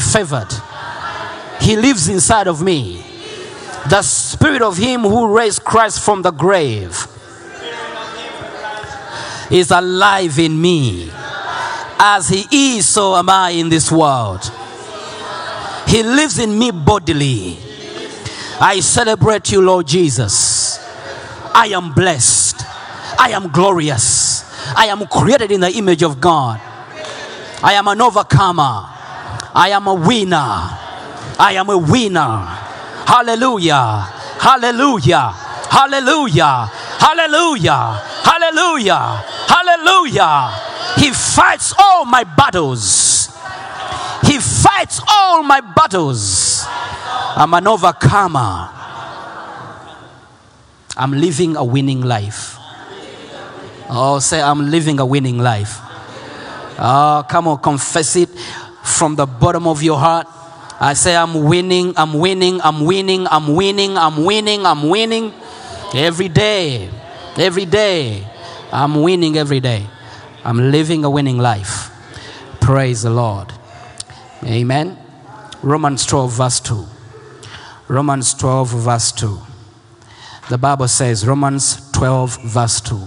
Favored. He lives inside of me. The spirit of him who raised Christ from the grave is alive in me. As he is, so am I in this world. He lives in me bodily. I celebrate you, Lord Jesus. I am blessed. I am glorious. I am created in the image of God. I am an overcomer. I am a winner. I am a winner. Hallelujah. Hallelujah. Hallelujah. Hallelujah. Hallelujah. Hallelujah. He fights all my battles. He fights all my battles. I'm an overcomer. I'm living a winning life. Oh, say, I'm living a winning life. Oh, come on, confess it from the bottom of your heart. I say, I'm winning, I'm winning, I'm winning, I'm winning, I'm winning, I'm winning. Every day, every day, I'm winning every day. I'm living a winning life. Praise the Lord. Amen. Romans 12, verse 2. Romans 12, verse 2. The Bible says, Romans 12, verse 2.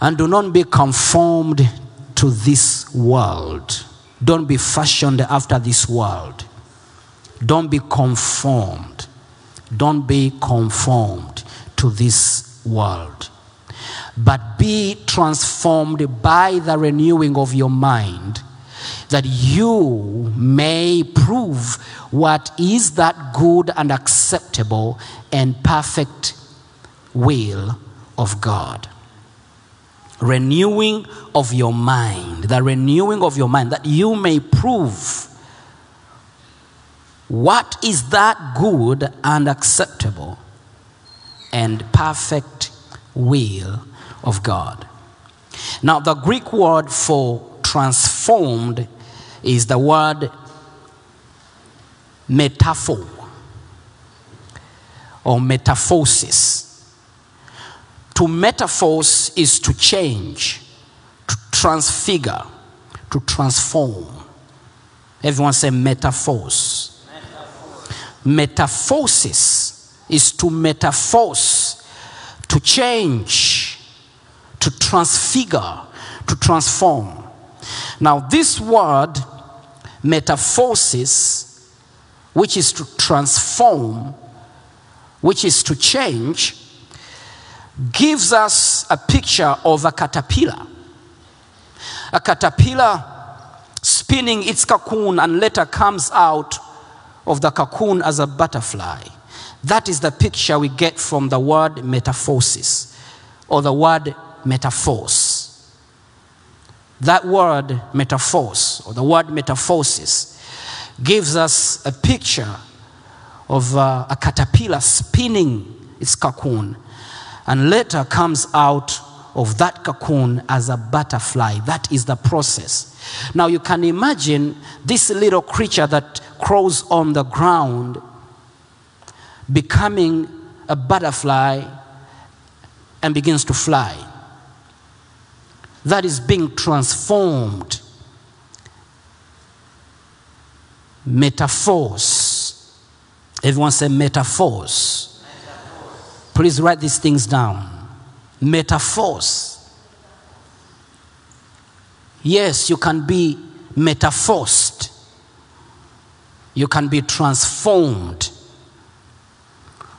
And do not be conformed to this world. Don't be fashioned after this world. Don't be conformed. Don't be conformed to this world. But be transformed by the renewing of your mind, that you may prove what is that good and acceptable and perfect will of God renewing of your mind, the renewing of your mind, that you may prove what is that good and acceptable and perfect will of God. Now, the Greek word for transformed is the word metaphor or metaphosis. To metamorphose is to change, to transfigure, to transform. Everyone say metaphors. Metaphosis is to metaphors, to change, to transfigure, to transform. Now, this word metaphosis, which is to transform, which is to change, gives us a picture of a caterpillar. A caterpillar spinning its cocoon and later comes out of the cocoon as a butterfly. That is the picture we get from the word metaphosis or the word metaphors. That word metaphors or the word metaphosis gives us a picture of uh, a caterpillar spinning its cocoon and later comes out of that cocoon as a butterfly. That is the process. Now you can imagine this little creature that crawls on the ground becoming a butterfly and begins to fly. That is being transformed. Metaphors. Everyone say metaphors. Please write these things down. Metaphors. Yes, you can be metaphosed. You can be transformed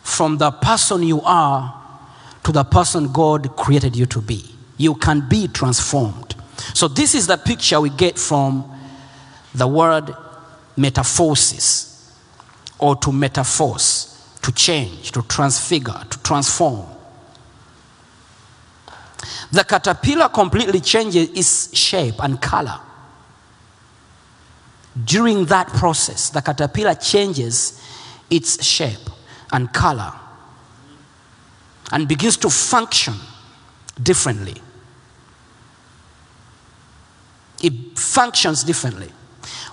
from the person you are to the person God created you to be. You can be transformed. So, this is the picture we get from the word metaphosis or to metaphors, to change, to transfigure, to transform. The caterpillar completely changes its shape and color during that process, the caterpillar changes its shape and color and begins to function differently. It functions differently.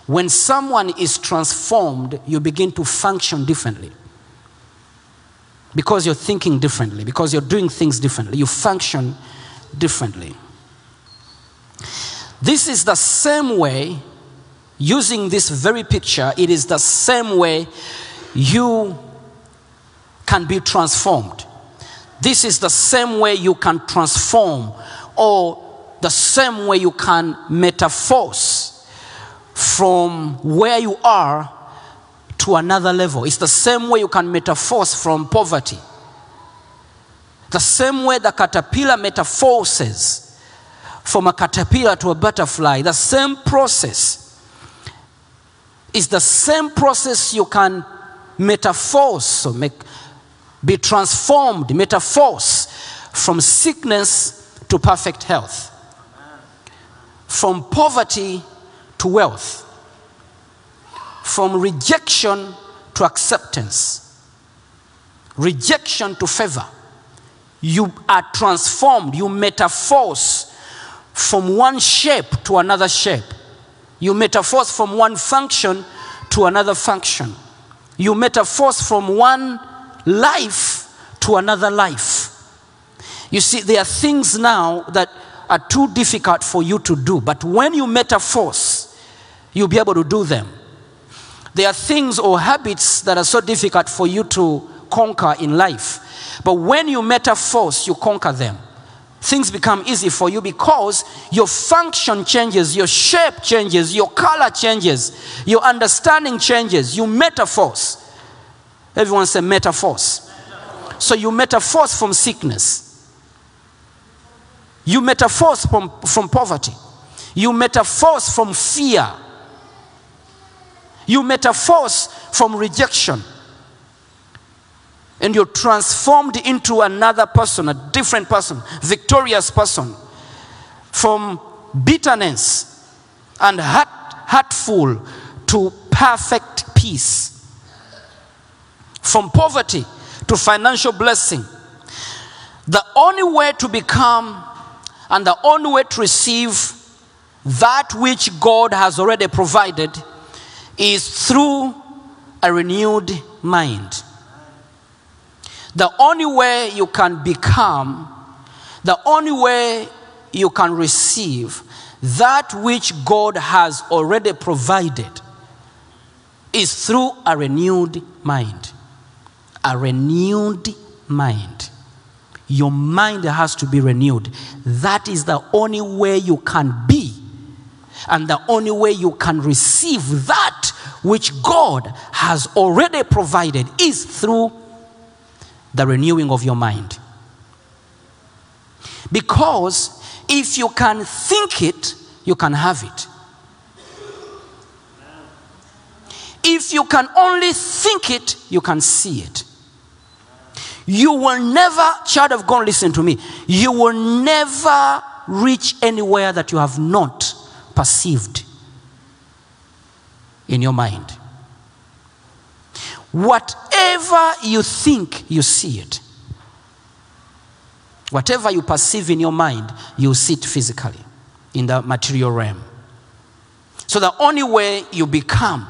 When someone is transformed, you begin to function differently. Because you're thinking differently, because you're doing things differently, you function differently. This is the same way, using this very picture, it is the same way you can be transformed. This is the same way you can transform, or the same way you can metamorphose from where you are to another level. It's the same way you can metamorphose from poverty. The same way the caterpillar metamorphoses from a caterpillar to a butterfly, the same process is the same process you can metamorphose, so make, be transformed, metamorphose from sickness to perfect health, from poverty to wealth, from rejection to acceptance, rejection to favor. You are transformed, you metamorphose from one shape to another shape. You metamorphose from one function to another function. You metamorphose from one life to another life. You see, there are things now that are too difficult for you to do, but when you metamorphose, you'll be able to do them. There are things or habits that are so difficult for you to conquer in life, but when you metamorphose, you conquer them. Things become easy for you because your function changes, your shape changes, your color changes, your understanding changes. You metamorphose. Everyone say metamorphose. So you metamorphose from sickness. You metamorphose from, from poverty. You metamorphose from fear. You metamorphose from rejection. And you're transformed into another person, a different person, victorious person. From bitterness and hurt, hurtful to perfect peace. From poverty to financial blessing. The only way to become and the only way to receive that which God has already provided is through a renewed mind. The only way you can become, the only way you can receive that which God has already provided is through a renewed mind. A renewed mind. Your mind has to be renewed. That is the only way you can be, and the only way you can receive that which God has already provided is through the renewing of your mind. Because if you can think it, you can have it. If you can only think it, you can see it. You will never, child of God, listen to me. You will never reach anywhere that you have not perceived in your mind. Whatever you think, you see it. Whatever you perceive in your mind, you see it physically in the material realm. So the only way you become,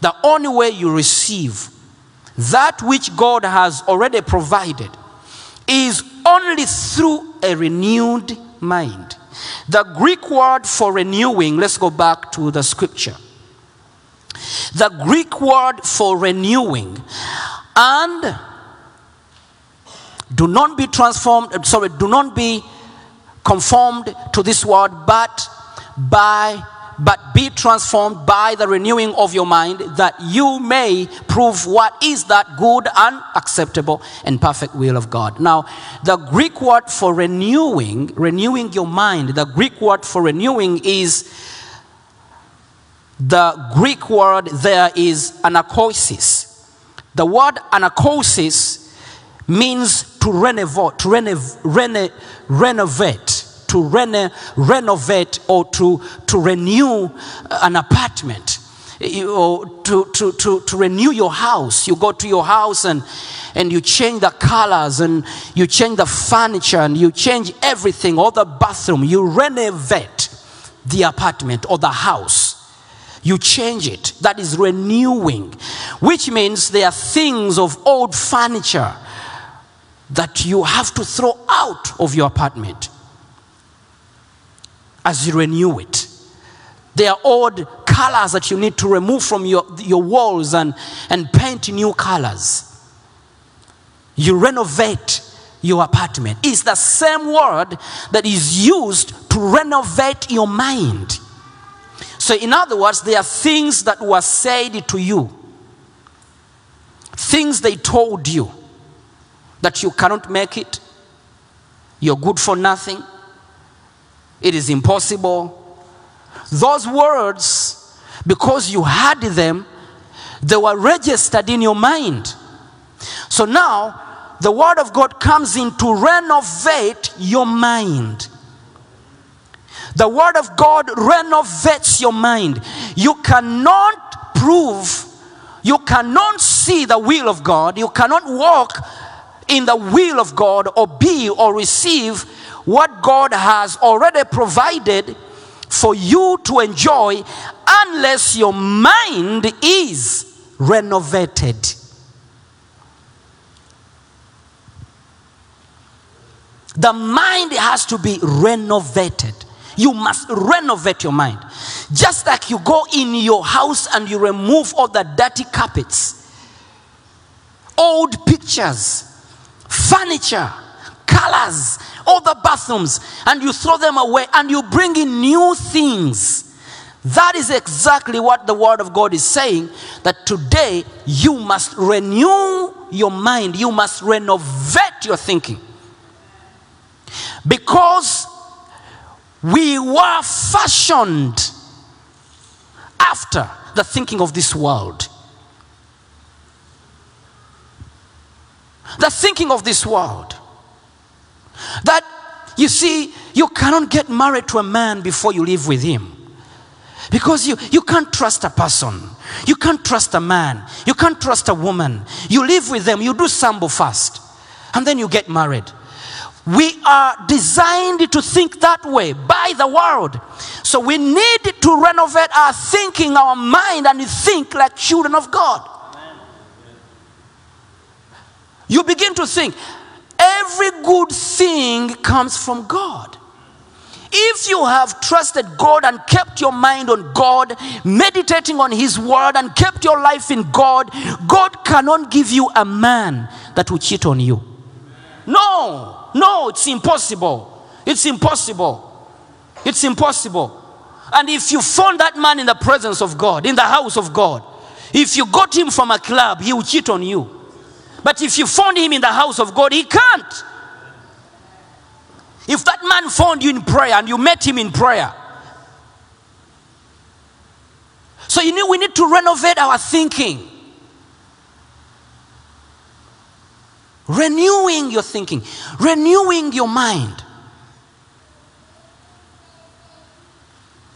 the only way you receive that which God has already provided is only through a renewed mind. The Greek word for renewing, let's go back to the scripture. The Greek word for renewing and do not be transformed, sorry, do not be conformed to this word, but by but be transformed by the renewing of your mind that you may prove what is that good and acceptable and perfect will of God. Now, the Greek word for renewing, renewing your mind, the Greek word for renewing is the Greek word there is anakosis. The word anakosis means to renovate, to renov, rene, renovate, to rene, renovate or to, to renew uh, an apartment. you, to, to, to, to renew your house. You go to your house and, and you change the colors and you change the furniture and you change everything, all the bathroom. You renovate the apartment or the house. You change it. That is renewing, which means there are things of old furniture that you have to throw out of your apartment as you renew it. There are old colors that you need to remove from your, your walls and, and paint new colors. You renovate your apartment. It's the same word that is used to renovate your mind. So, in other words, there are things that were said to you, things they told you that you cannot make it, you're good for nothing, it is impossible. Those words, because you had them, they were registered in your mind. So now, the Word of God comes in to renovate your mind. The Word of God renovates your mind. You cannot prove, you cannot see the will of God, you cannot walk in the will of God or be or receive what God has already provided for you to enjoy unless your mind is renovated. The mind has to be renovated. You must renovate your mind. Just like you go in your house and you remove all the dirty carpets, old pictures, furniture, colors, all the bathrooms, and you throw them away and you bring in new things. That is exactly what the Word of God is saying that today you must renew your mind, you must renovate your thinking. Because we were fashioned after the thinking of this world. The thinking of this world. That you see, you cannot get married to a man before you live with him. Because you, you can't trust a person. You can't trust a man. You can't trust a woman. You live with them, you do sambo first, and then you get married. We are designed to think that way by the world. So we need to renovate our thinking, our mind, and think like children of God. You begin to think every good thing comes from God. If you have trusted God and kept your mind on God, meditating on His word, and kept your life in God, God cannot give you a man that will cheat on you. No, no, it's impossible. It's impossible. It's impossible. And if you found that man in the presence of God, in the house of God, if you got him from a club, he will cheat on you. But if you found him in the house of God, he can't. If that man found you in prayer and you met him in prayer, so you know we need to renovate our thinking. Renewing your thinking, renewing your mind.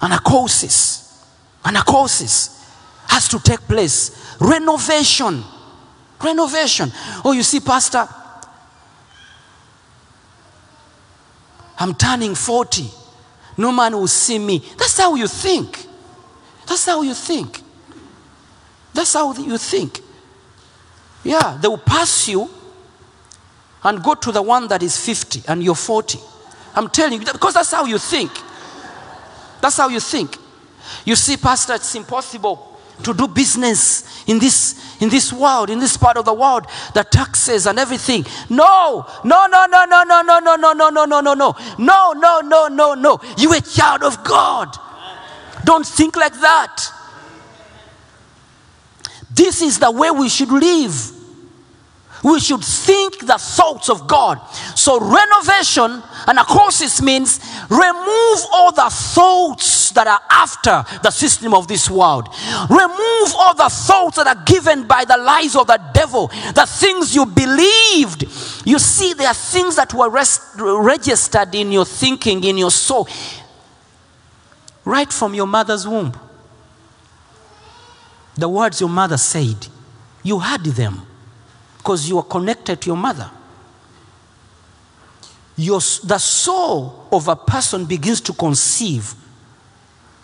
Anacosis, anacosis has to take place. Renovation, renovation. Oh, you see, Pastor, I'm turning 40. No man will see me. That's how you think. That's how you think. That's how you think. Yeah, they will pass you and go to the one that is 50 and you're 40. I'm telling you, because that's how you think. That's how you think. You see, Pastor, it's impossible to do business in this in this world, in this part of the world, the taxes and everything. No, no, no, no, no, no, no, no, no, no, no, no, no, no, no, no, no, no, no. You a child of God. Don't think like that. This is the way we should live. We should think the thoughts of God. So renovation anacosis means remove all the thoughts that are after the system of this world. Remove all the thoughts that are given by the lies of the devil, the things you believed. You see, there are things that were rest, registered in your thinking, in your soul, right from your mother's womb. The words your mother said, you heard them because you are connected to your mother. Your, the soul of a person begins to conceive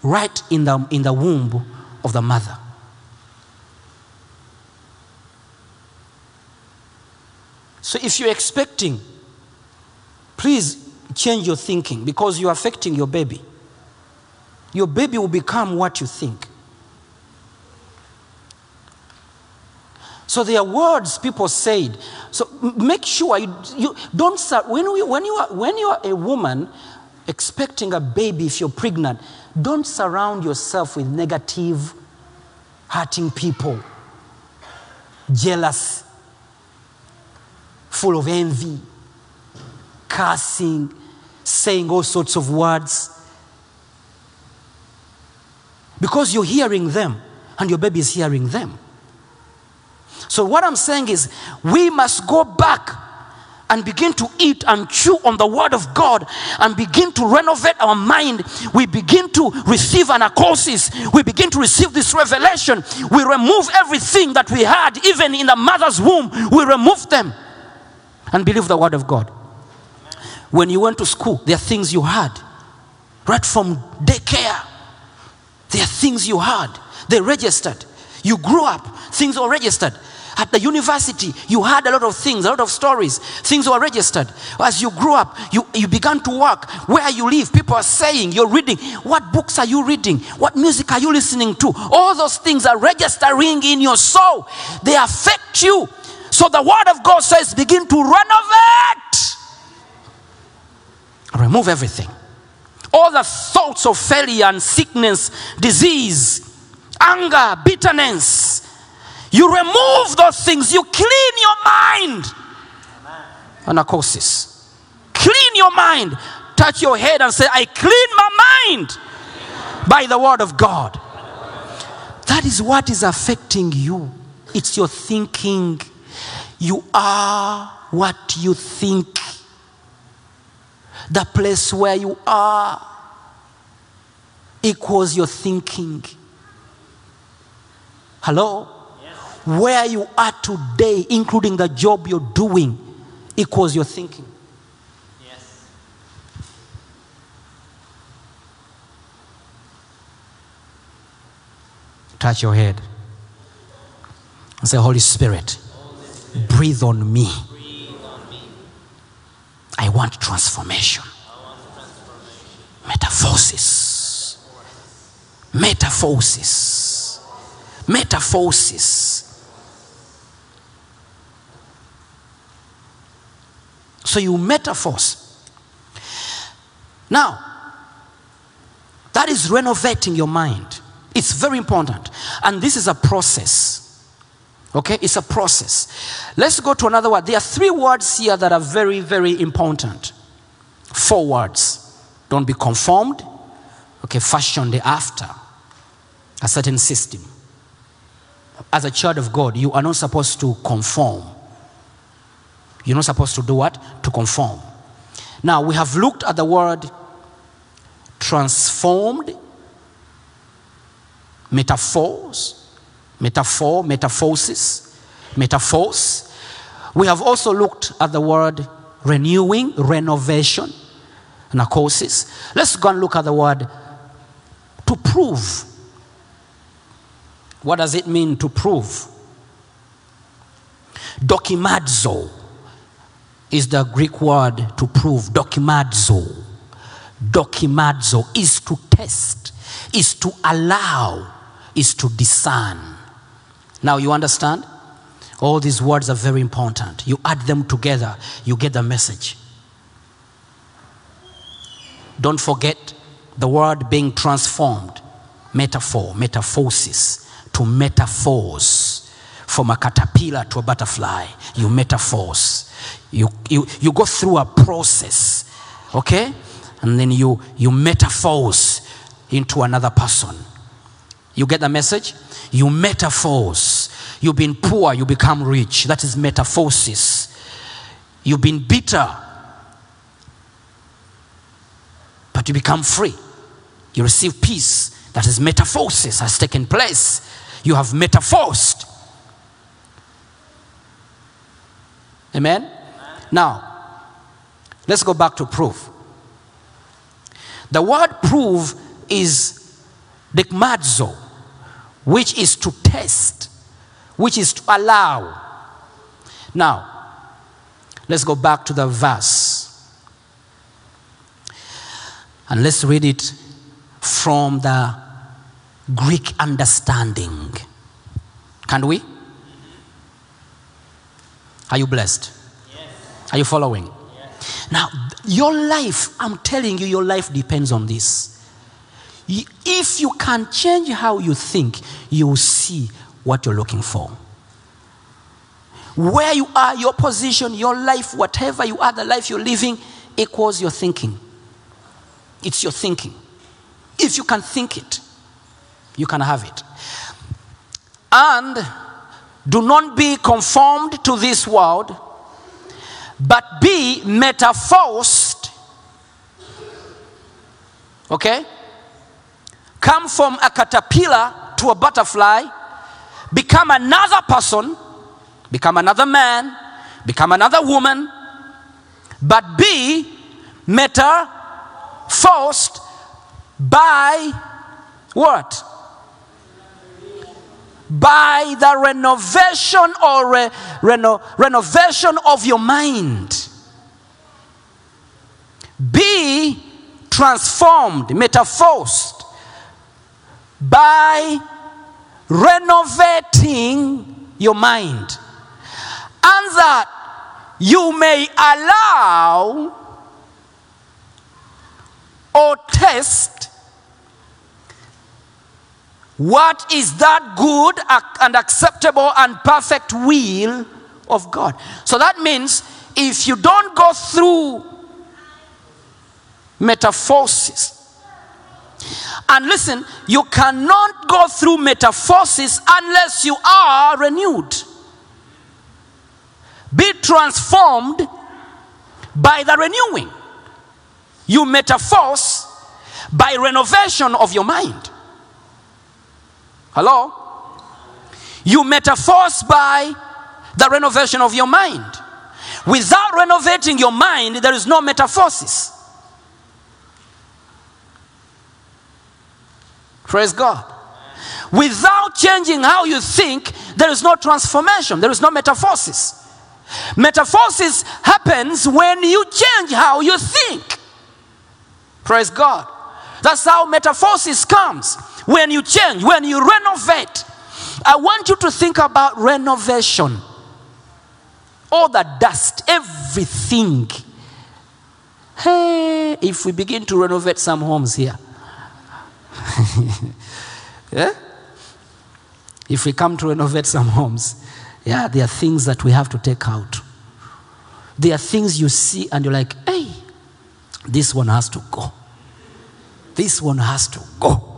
right in the, in the womb of the mother. So if you're expecting, please change your thinking because you're affecting your baby. Your baby will become what you think. So there are words people said. So make sure you, you don't sur- when you, when you are when you are a woman expecting a baby if you're pregnant, don't surround yourself with negative, hurting people, jealous, full of envy, cursing, saying all sorts of words. Because you're hearing them and your baby is hearing them. So, what I'm saying is, we must go back and begin to eat and chew on the Word of God and begin to renovate our mind. We begin to receive anacosis. We begin to receive this revelation. We remove everything that we had, even in the mother's womb. We remove them and believe the Word of God. When you went to school, there are things you had right from daycare. There are things you had. They registered. You grew up, things were registered. At the university, you had a lot of things, a lot of stories. Things were registered. As you grew up, you, you began to work. Where you live, people are saying, you're reading. What books are you reading? What music are you listening to? All those things are registering in your soul. They affect you. So the word of God says, begin to renovate. Remove everything all the thoughts of failure and sickness, disease, anger, bitterness. You remove those things, you clean your mind. Anacosis. Clean your mind. Touch your head and say, I clean my mind by the word of God. That is what is affecting you. It's your thinking. You are what you think the place where you are equals your thinking. Hello? Where you are today, including the job you're doing, equals your thinking. Yes. Touch your head and say, Holy Spirit, breathe on me. I want transformation. Metamorphosis. Metamorphosis. Metamorphosis. So you metaphors. Now, that is renovating your mind. It's very important. And this is a process. Okay, it's a process. Let's go to another word. There are three words here that are very, very important. Four words. Don't be conformed. Okay, fashioned after a certain system. As a child of God, you are not supposed to conform. You're not supposed to do what? To conform. Now, we have looked at the word transformed, metaphors, metaphor, metaphosis, metaphors. We have also looked at the word renewing, renovation, anakosis. Let's go and look at the word to prove. What does it mean to prove? Dokimadzo is the Greek word to prove. Dokimadzo. Dokimadzo is to test, is to allow, is to discern. Now you understand? All these words are very important. You add them together, you get the message. Don't forget the word being transformed. Metaphor, metamorphosis, to metaphors. From a caterpillar to a butterfly, you metaphors. You, you, you go through a process, okay? And then you, you metaphors into another person. You get the message? You metaphors. You've been poor, you become rich. That is metaphosis. You've been bitter, but you become free. You receive peace. That is metaphosis has taken place. You have metaphosed. Amen? Now, let's go back to proof. The word prove is dikmadzo, which is to test, which is to allow. Now, let's go back to the verse. And let's read it from the Greek understanding. Can we? Are you blessed? Are you following? Now, your life, I'm telling you, your life depends on this. If you can change how you think, you will see what you're looking for. Where you are, your position, your life, whatever you are, the life you're living equals your thinking. It's your thinking. If you can think it, you can have it. And do not be conformed to this world, but be metaphosed. Okay? Come from a caterpillar to a butterfly, become another person, become another man, become another woman, but be metaphosed by what? By the renovation or re- reno- renovation of your mind. Be transformed, metaphosed by renovating your mind. And that you may allow or test what is that good and acceptable and perfect will of God. So that means if you don't go through metamorphosis, and listen, you cannot go through metamorphosis unless you are renewed. Be transformed by the renewing. You metamorphose by renovation of your mind. Hello? You metamorphose by the renovation of your mind. Without renovating your mind, there is no metamorphosis. Praise God. Without changing how you think, there is no transformation, there is no metamorphosis. Metamorphosis happens when you change how you think. Praise God. That's how metamorphosis comes. When you change, when you renovate. I want you to think about renovation. All the dust, everything. Hey, if we begin to renovate some homes here, yeah? If we come to renovate some homes, yeah, there are things that we have to take out. There are things you see and you're like, hey, this one has to go. This one has to go.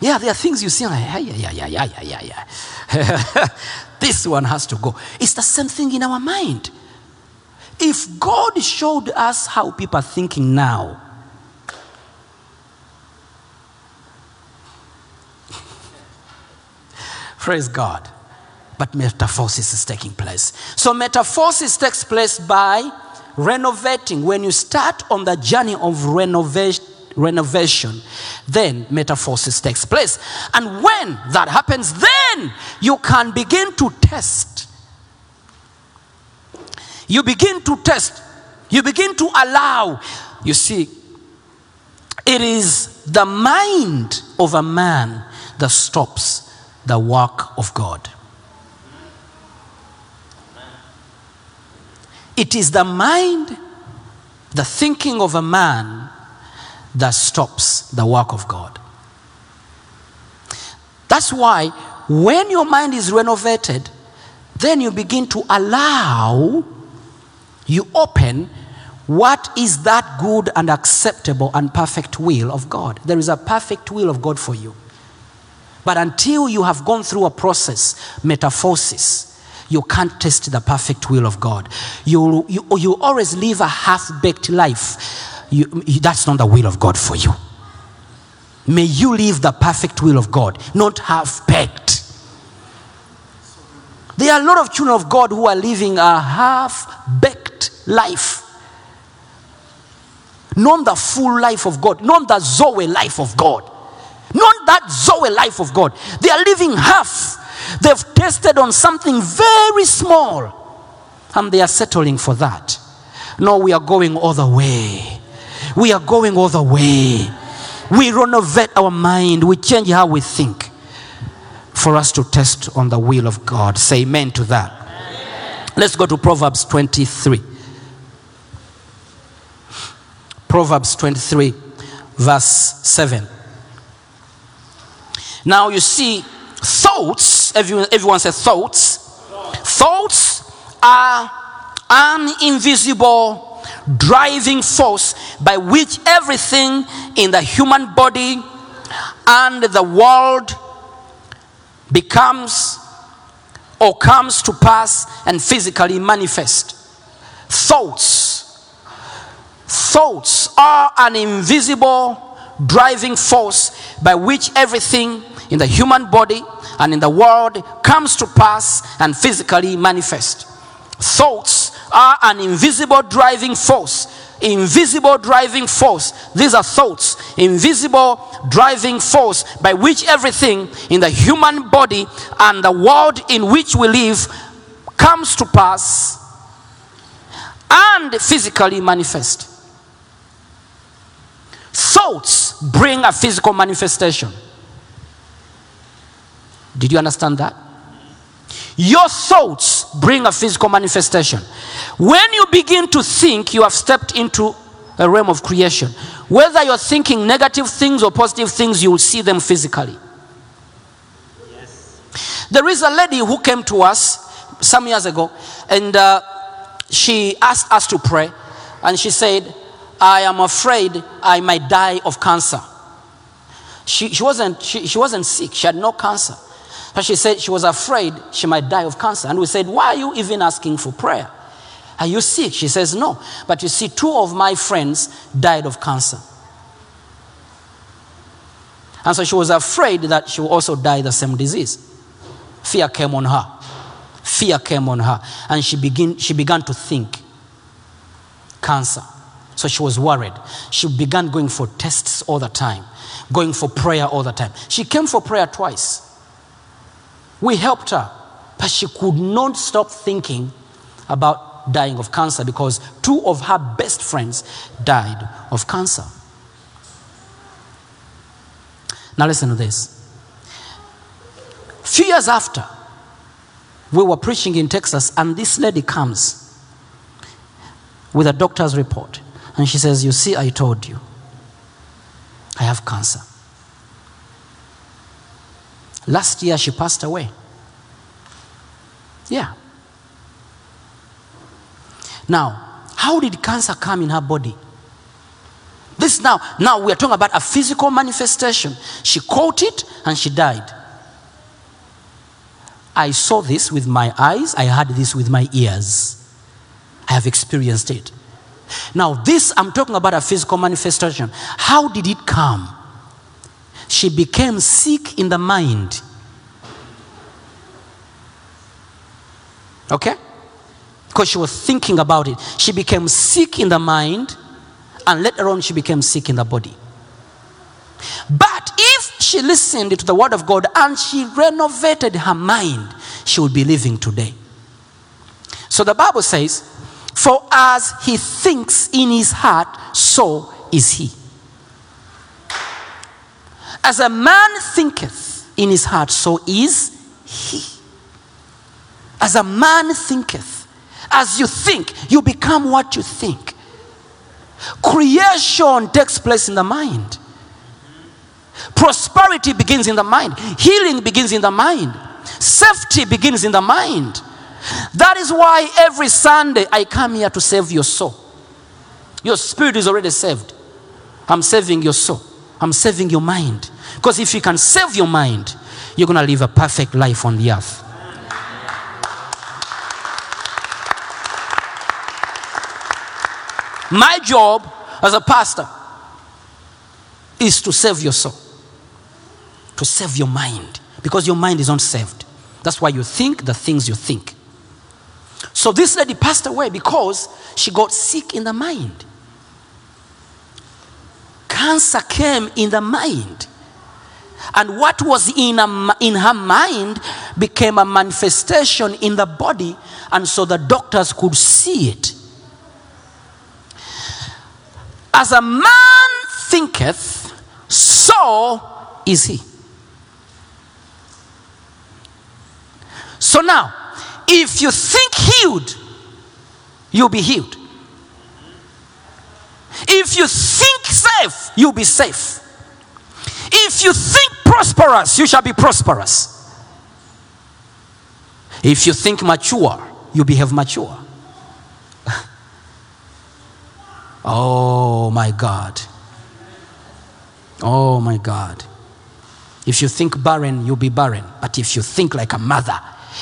Yeah? There are things you see, like, yeah, yeah, yeah, yeah, yeah, yeah, yeah. this one has to go. It's the same thing in our mind. If God showed us how people are thinking now, Praise God. But metamorphosis is taking place. So metamorphosis takes place by renovating. When you start on the journey of renova- renovation, then metamorphosis takes place. And when that happens, then you can begin to test. You begin to test. You begin to allow. You see, it is the mind of a man that stops the work of God. It is the mind, the thinking of a man that stops the work of God. That's why when your mind is renovated, then you begin to allow, you open what is that good and acceptable and perfect will of God. There is a perfect will of God for you. But until you have gone through a process, metamorphosis, you can't test the perfect will of God. You, you, you always live a half baked life. You, that's not the will of God for you. May you live the perfect will of God, not half baked. There are a lot of children of God who are living a half baked life. Not the full life of God, not the Zoe life of God. Not that Zoe life of God. They are living half. They've tested on something very small and they are settling for that. No, we are going all the way. We are going all the way. We renovate our mind, we change how we think for us to test on the will of God. Say amen to that. Let's go to Proverbs 23. Proverbs 23, verse 7. Now you see, thoughts, everyone, everyone says thoughts. Thoughts are an invisible driving force by which everything in the human body and the world becomes or comes to pass and physically manifest. Thoughts. Thoughts are an invisible driving force by which everything in the human body and in the world comes to pass and physically manifest. Thoughts are an invisible driving force. Invisible driving force. These are thoughts. Invisible driving force by which everything in the human body and the world in which we live comes to pass and physically manifest. Thoughts bring a physical manifestation. Did you understand that? Your thoughts bring a physical manifestation. When you begin to think, you have stepped into a realm of creation. Whether you're thinking negative things or positive things, you will see them physically. Yes. There is a lady who came to us some years ago and uh, she asked us to pray and she said, I am afraid I might die of cancer. She, she, wasn't, she, she wasn't sick, she had no cancer. But she said she was afraid she might die of cancer. And we said, Why are you even asking for prayer? Are you sick? She says, No. But you see, two of my friends died of cancer. And so she was afraid that she would also die the same disease. Fear came on her. Fear came on her. And she, begin, she began to think cancer. So she was worried. She began going for tests all the time, going for prayer all the time. She came for prayer twice. We helped her, but she could not stop thinking about dying of cancer because two of her best friends died of cancer. Now, listen to this. Few years after, we were preaching in Texas, and this lady comes with a doctor's report. And she says, You see, I told you, I have cancer. Last year, she passed away. Yeah. Now, how did cancer come in her body? This now, now we are talking about a physical manifestation. She caught it and she died. I saw this with my eyes, I heard this with my ears. I have experienced it. Now, this I'm talking about a physical manifestation. How did it come? She became sick in the mind. Okay? Because she was thinking about it. She became sick in the mind, and later on, she became sick in the body. But if she listened to the word of God and she renovated her mind, she would be living today. So the Bible says, For as he thinks in his heart, so is he. As a man thinketh in his heart, so is he. As a man thinketh, as you think, you become what you think. Creation takes place in the mind. Prosperity begins in the mind. Healing begins in the mind. Safety begins in the mind. That is why every Sunday I come here to save your soul. Your spirit is already saved. I'm saving your soul. I'm saving your mind. Because if you can save your mind, you're going to live a perfect life on the earth. My job as a pastor is to save your soul. to save your mind because your mind is unsaved. That's why you think the things you think. So this lady passed away because she got sick in the mind. Cancer came in the mind. And what was in, a, in her mind became a manifestation in the body, and so the doctors could see it. As a man thinketh, so is he. So now, if you think healed, you'll be healed. If you think safe, you'll be safe. If you think prosperous, you shall be prosperous. If you think mature, you behave mature. oh my God. Oh my God. If you think barren, you'll be barren. But if you think like a mother,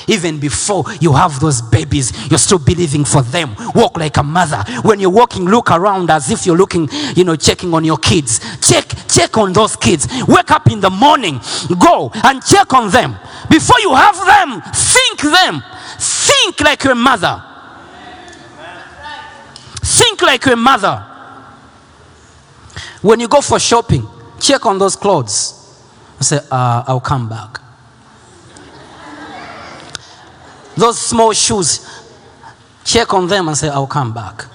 even before you have those babies, you're still believing for them. Walk like a mother. When you're walking, look around as if you're looking, you know, checking on your kids. Check, check on those kids. Wake up in the morning, go and check on them. Before you have them, think them. Think like your mother. Think like your mother. When you go for shopping, check on those clothes. Say, uh, I'll come back. Those small shoes, check on them and say, I'll come back.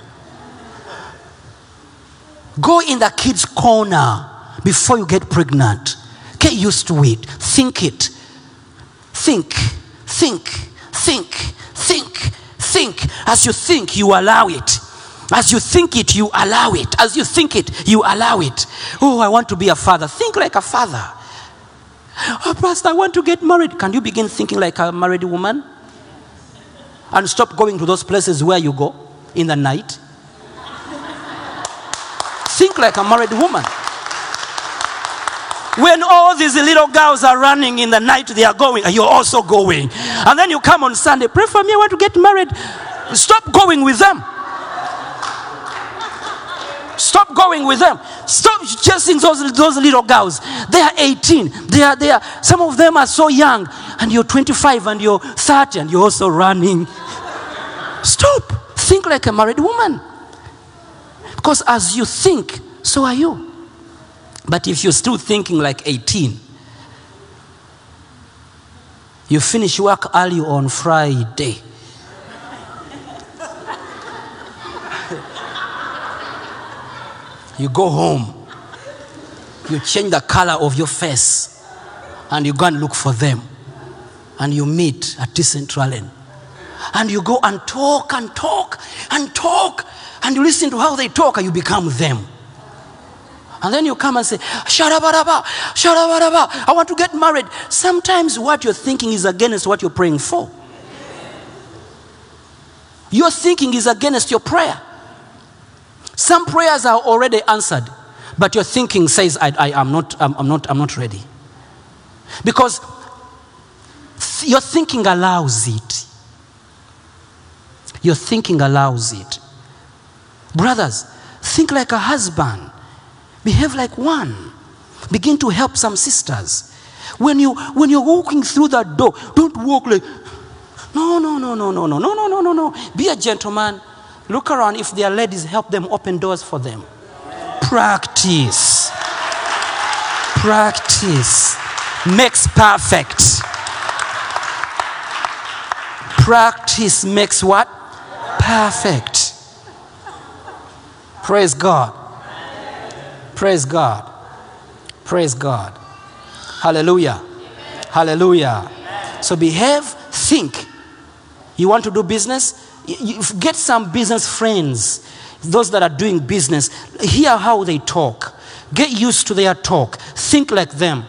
Go in the kids' corner before you get pregnant. Get used to it. Think it. Think, think, think, think, think. As you think, you allow it. As you think it, you allow it. As you think it, you allow it. Oh, I want to be a father. Think like a father. Oh, Pastor, I want to get married. Can you begin thinking like a married woman? And stop going to those places where you go in the night. Think like a married woman. When all these little girls are running in the night, they are going, and you're also going. And then you come on Sunday, pray for me, I want to get married. Stop going with them. Stop going with them. Stop chasing those, those little girls. They are 18. They are, they are, some of them are so young. And you're 25 and you're 30 and you're also running. Stop. Think like a married woman. Because as you think, so are you. But if you're still thinking like 18, you finish work early on Friday. You go home, you change the color of your face, and you go and look for them. And you meet at this central end. And you go and talk and talk and talk, and you listen to how they talk, and you become them. And then you come and say, Sharabaraba, Sharabaraba, I want to get married. Sometimes what you're thinking is against what you're praying for. Your thinking is against your prayer. Some prayers are already answered, but your thinking says, I, I, am not, I'm, I'm not, I'm not ready. Because th- your thinking allows it. Your thinking allows it. Brothers, think like a husband, behave like one. Begin to help some sisters. When, you, when you're walking through that door, don't walk like, no, no, no, no, no, no, no, no, no, no, no. Be a gentleman. Look around. If there are ladies, help them open doors for them. Practice. Practice makes perfect. Practice makes what? Perfect. Praise God. Praise God. Praise God. Hallelujah. Hallelujah. So behave, think. You want to do business? You- get some business friends, those that are doing business. Hear how they talk. Get used to their talk. Think like them.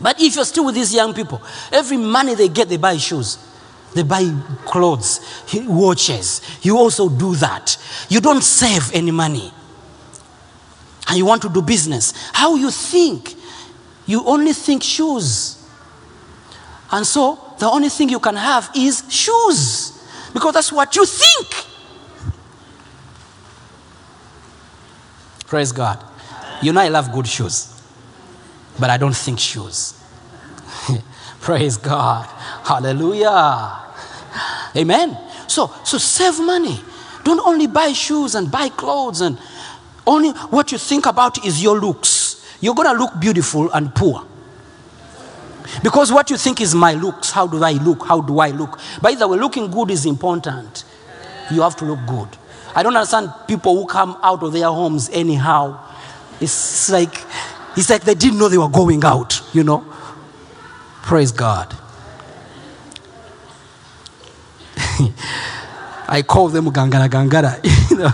But if you're still with these young people, every money they get, they buy shoes. They buy clothes, watches. You also do that. You don't save any money. And you want to do business. How you think? You only think shoes. And so the only thing you can have is shoes. Because that's what you think. Praise God. You know I love good shoes. but I don't think shoes. Praise God. Hallelujah. Amen. So, so save money. Don't only buy shoes and buy clothes and only what you think about is your looks. You're going to look beautiful and poor. Because what you think is my looks, how do I look? How do I look? By the way, looking good is important. You have to look good. I don't understand people who come out of their homes anyhow. It's like it's like they didn't know they were going out, you know. Praise God. I call them gangara gangara. you know.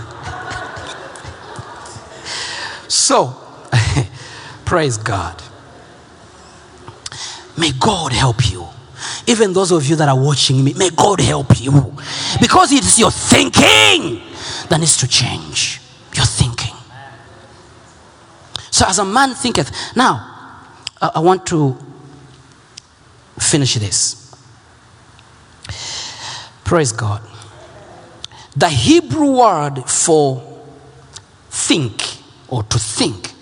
So, praise God. May God help you. Even those of you that are watching me, may God help you. Because it is your thinking that needs to change. Your thinking. So, as a man thinketh. Now, I, I want to finish this. Praise God. The Hebrew word for think or to think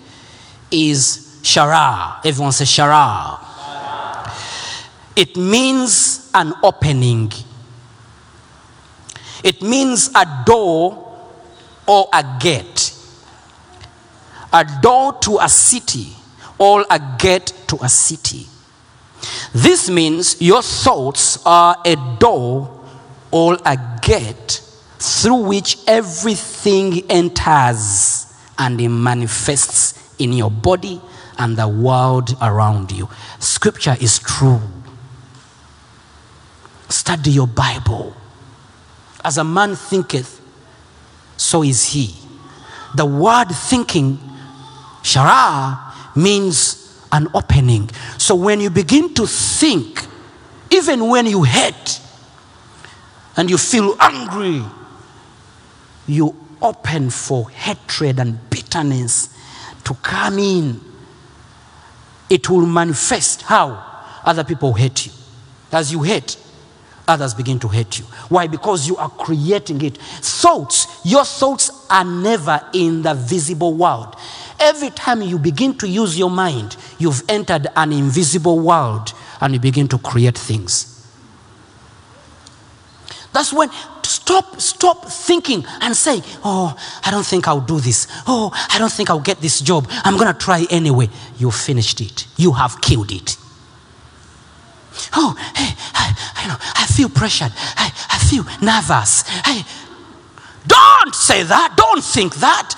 is shara. Everyone says shara. It means an opening. It means a door or a gate. A door to a city or a gate to a city. This means your thoughts are a door or a gate through which everything enters and it manifests in your body and the world around you. Scripture is true. Study your Bible. As a man thinketh, so is he. The word thinking, shara, means an opening. So when you begin to think, even when you hate and you feel angry, you open for hatred and bitterness to come in. It will manifest how other people hate you. As you hate, others begin to hate you. Why? Because you are creating it. Thoughts, your thoughts are never in the visible world. Every time you begin to use your mind, you've entered an invisible world and you begin to create things. That's when stop stop thinking and say, "Oh, I don't think I'll do this. Oh, I don't think I'll get this job. I'm going to try anyway." You finished it. You have killed it. Oh, hey, I, I, know, I feel pressured. I, I feel nervous. Hey, don't say that. Don't think that.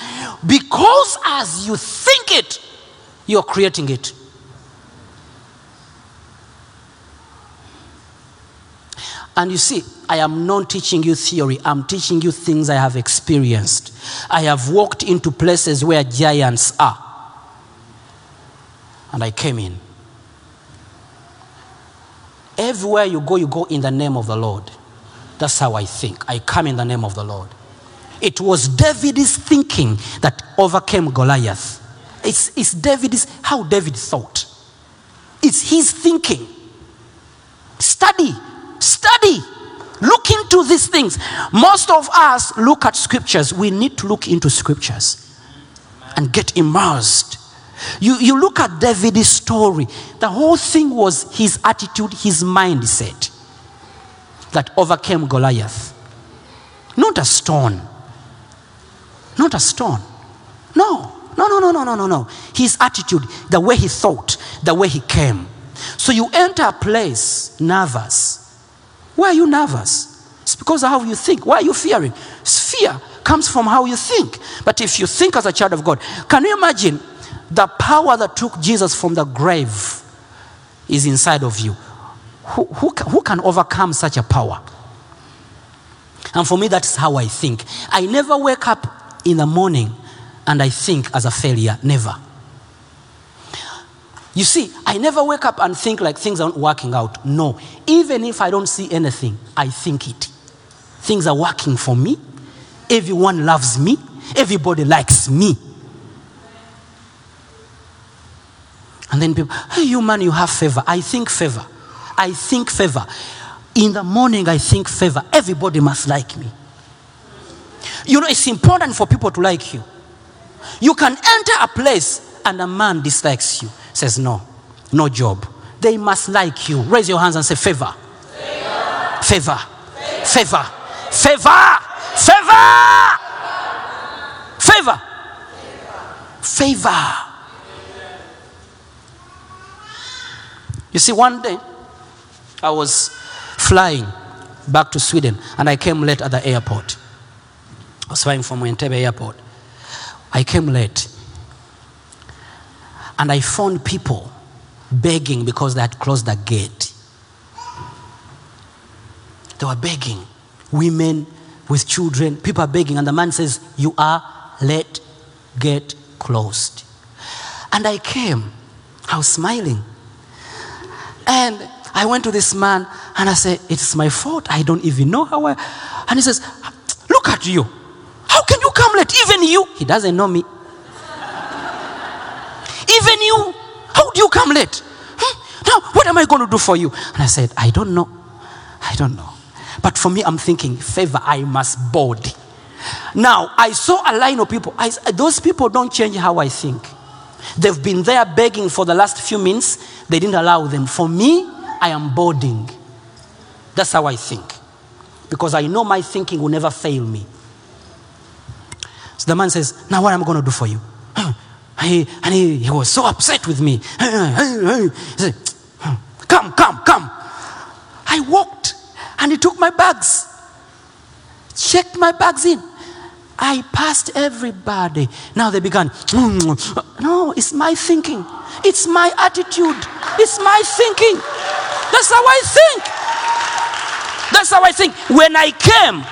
Because as you think it, you're creating it. And you see, I am not teaching you theory, I'm teaching you things I have experienced. I have walked into places where giants are. And I came in. Everywhere you go, you go in the name of the Lord. That's how I think. I come in the name of the Lord. It was David's thinking that overcame Goliath. It's, it's David's, how David thought. It's his thinking. Study, study, look into these things. Most of us look at scriptures. We need to look into scriptures and get immersed. You, you look at David's story, the whole thing was his attitude, his mindset that overcame Goliath. Not a stone. Not a stone. No, no, no, no, no, no, no, no. His attitude, the way he thought, the way he came. So you enter a place nervous. Why are you nervous? It's because of how you think. Why are you fearing? Fear comes from how you think. But if you think as a child of God, can you imagine the power that took Jesus from the grave is inside of you? Who, who, who can overcome such a power? And for me, that's how I think. I never wake up in the morning and I think as a failure. Never. You see, I never wake up and think like things aren't working out. No. Even if I don't see anything, I think it. Things are working for me. Everyone loves me. Everybody likes me. And then people, hey, you man, you have favor. I think favor. I think favor. In the morning, I think favor. Everybody must like me. You know, it's important for people to like you. You can enter a place and a man dislikes you. Says no, no job. They must like you. Raise your hands and say favor. Favor. Favor. Favor. Favor. Favor. Favor. You see, one day I was flying back to Sweden and I came late at the airport. I was flying from Entebbe airport. I came late and I found people begging because they had closed the gate. They were begging. Women with children, people are begging, and the man says, You are late, get closed. And I came, I was smiling. And I went to this man and I said, It's my fault. I don't even know how I. And he says, Look at you. How can you come late? Even you. He doesn't know me. Even you. How do you come late? Hmm? Now, what am I going to do for you? And I said, I don't know. I don't know. But for me, I'm thinking, favor, I must board. Now, I saw a line of people. I, those people don't change how I think. They've been there begging for the last few minutes. They didn't allow them. For me, I am boarding. That's how I think. Because I know my thinking will never fail me. So the man says, Now, what am I going to do for you? He, and he, he was so upset with me. He said, Come, come, come. I walked and he took my bags, checked my bags in. I passed everybody. Now they began, no, it's my thinking. It's my attitude. It's my thinking. That's how I think. That's how I think. When I came,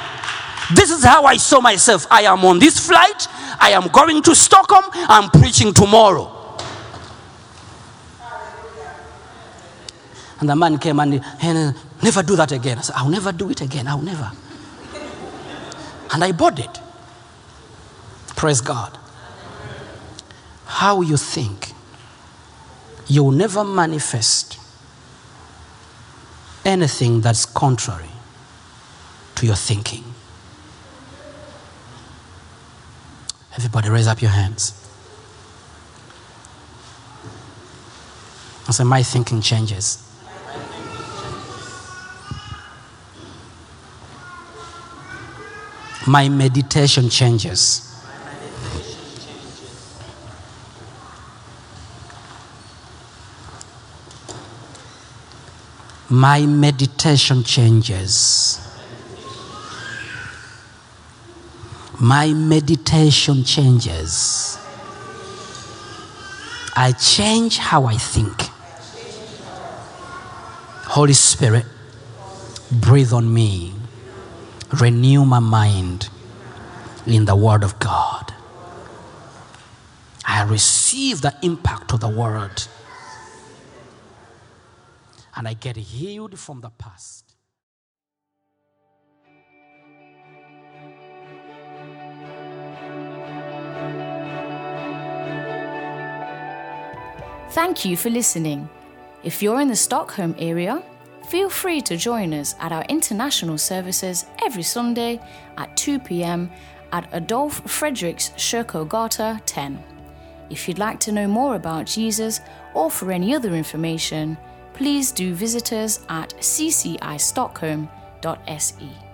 this is how I saw myself. I am on this flight. I am going to Stockholm. I'm preaching tomorrow. And the man came and, and never do that again. I said, I'll never do it again. I'll never. And I bought it. Praise God. How you think, you will never manifest anything that's contrary to your thinking. Everybody, raise up your hands. I say, My thinking changes. My meditation changes. My meditation changes. My meditation changes. I change how I think. Holy Spirit, breathe on me. Renew my mind in the Word of God. I receive the impact of the Word. And I get healed from the past. Thank you for listening. If you're in the Stockholm area, feel free to join us at our international services every Sunday at 2 pm at Adolf Fredriks Kyrkogata 10. If you'd like to know more about Jesus or for any other information, please do visit us at ccistockholm.se.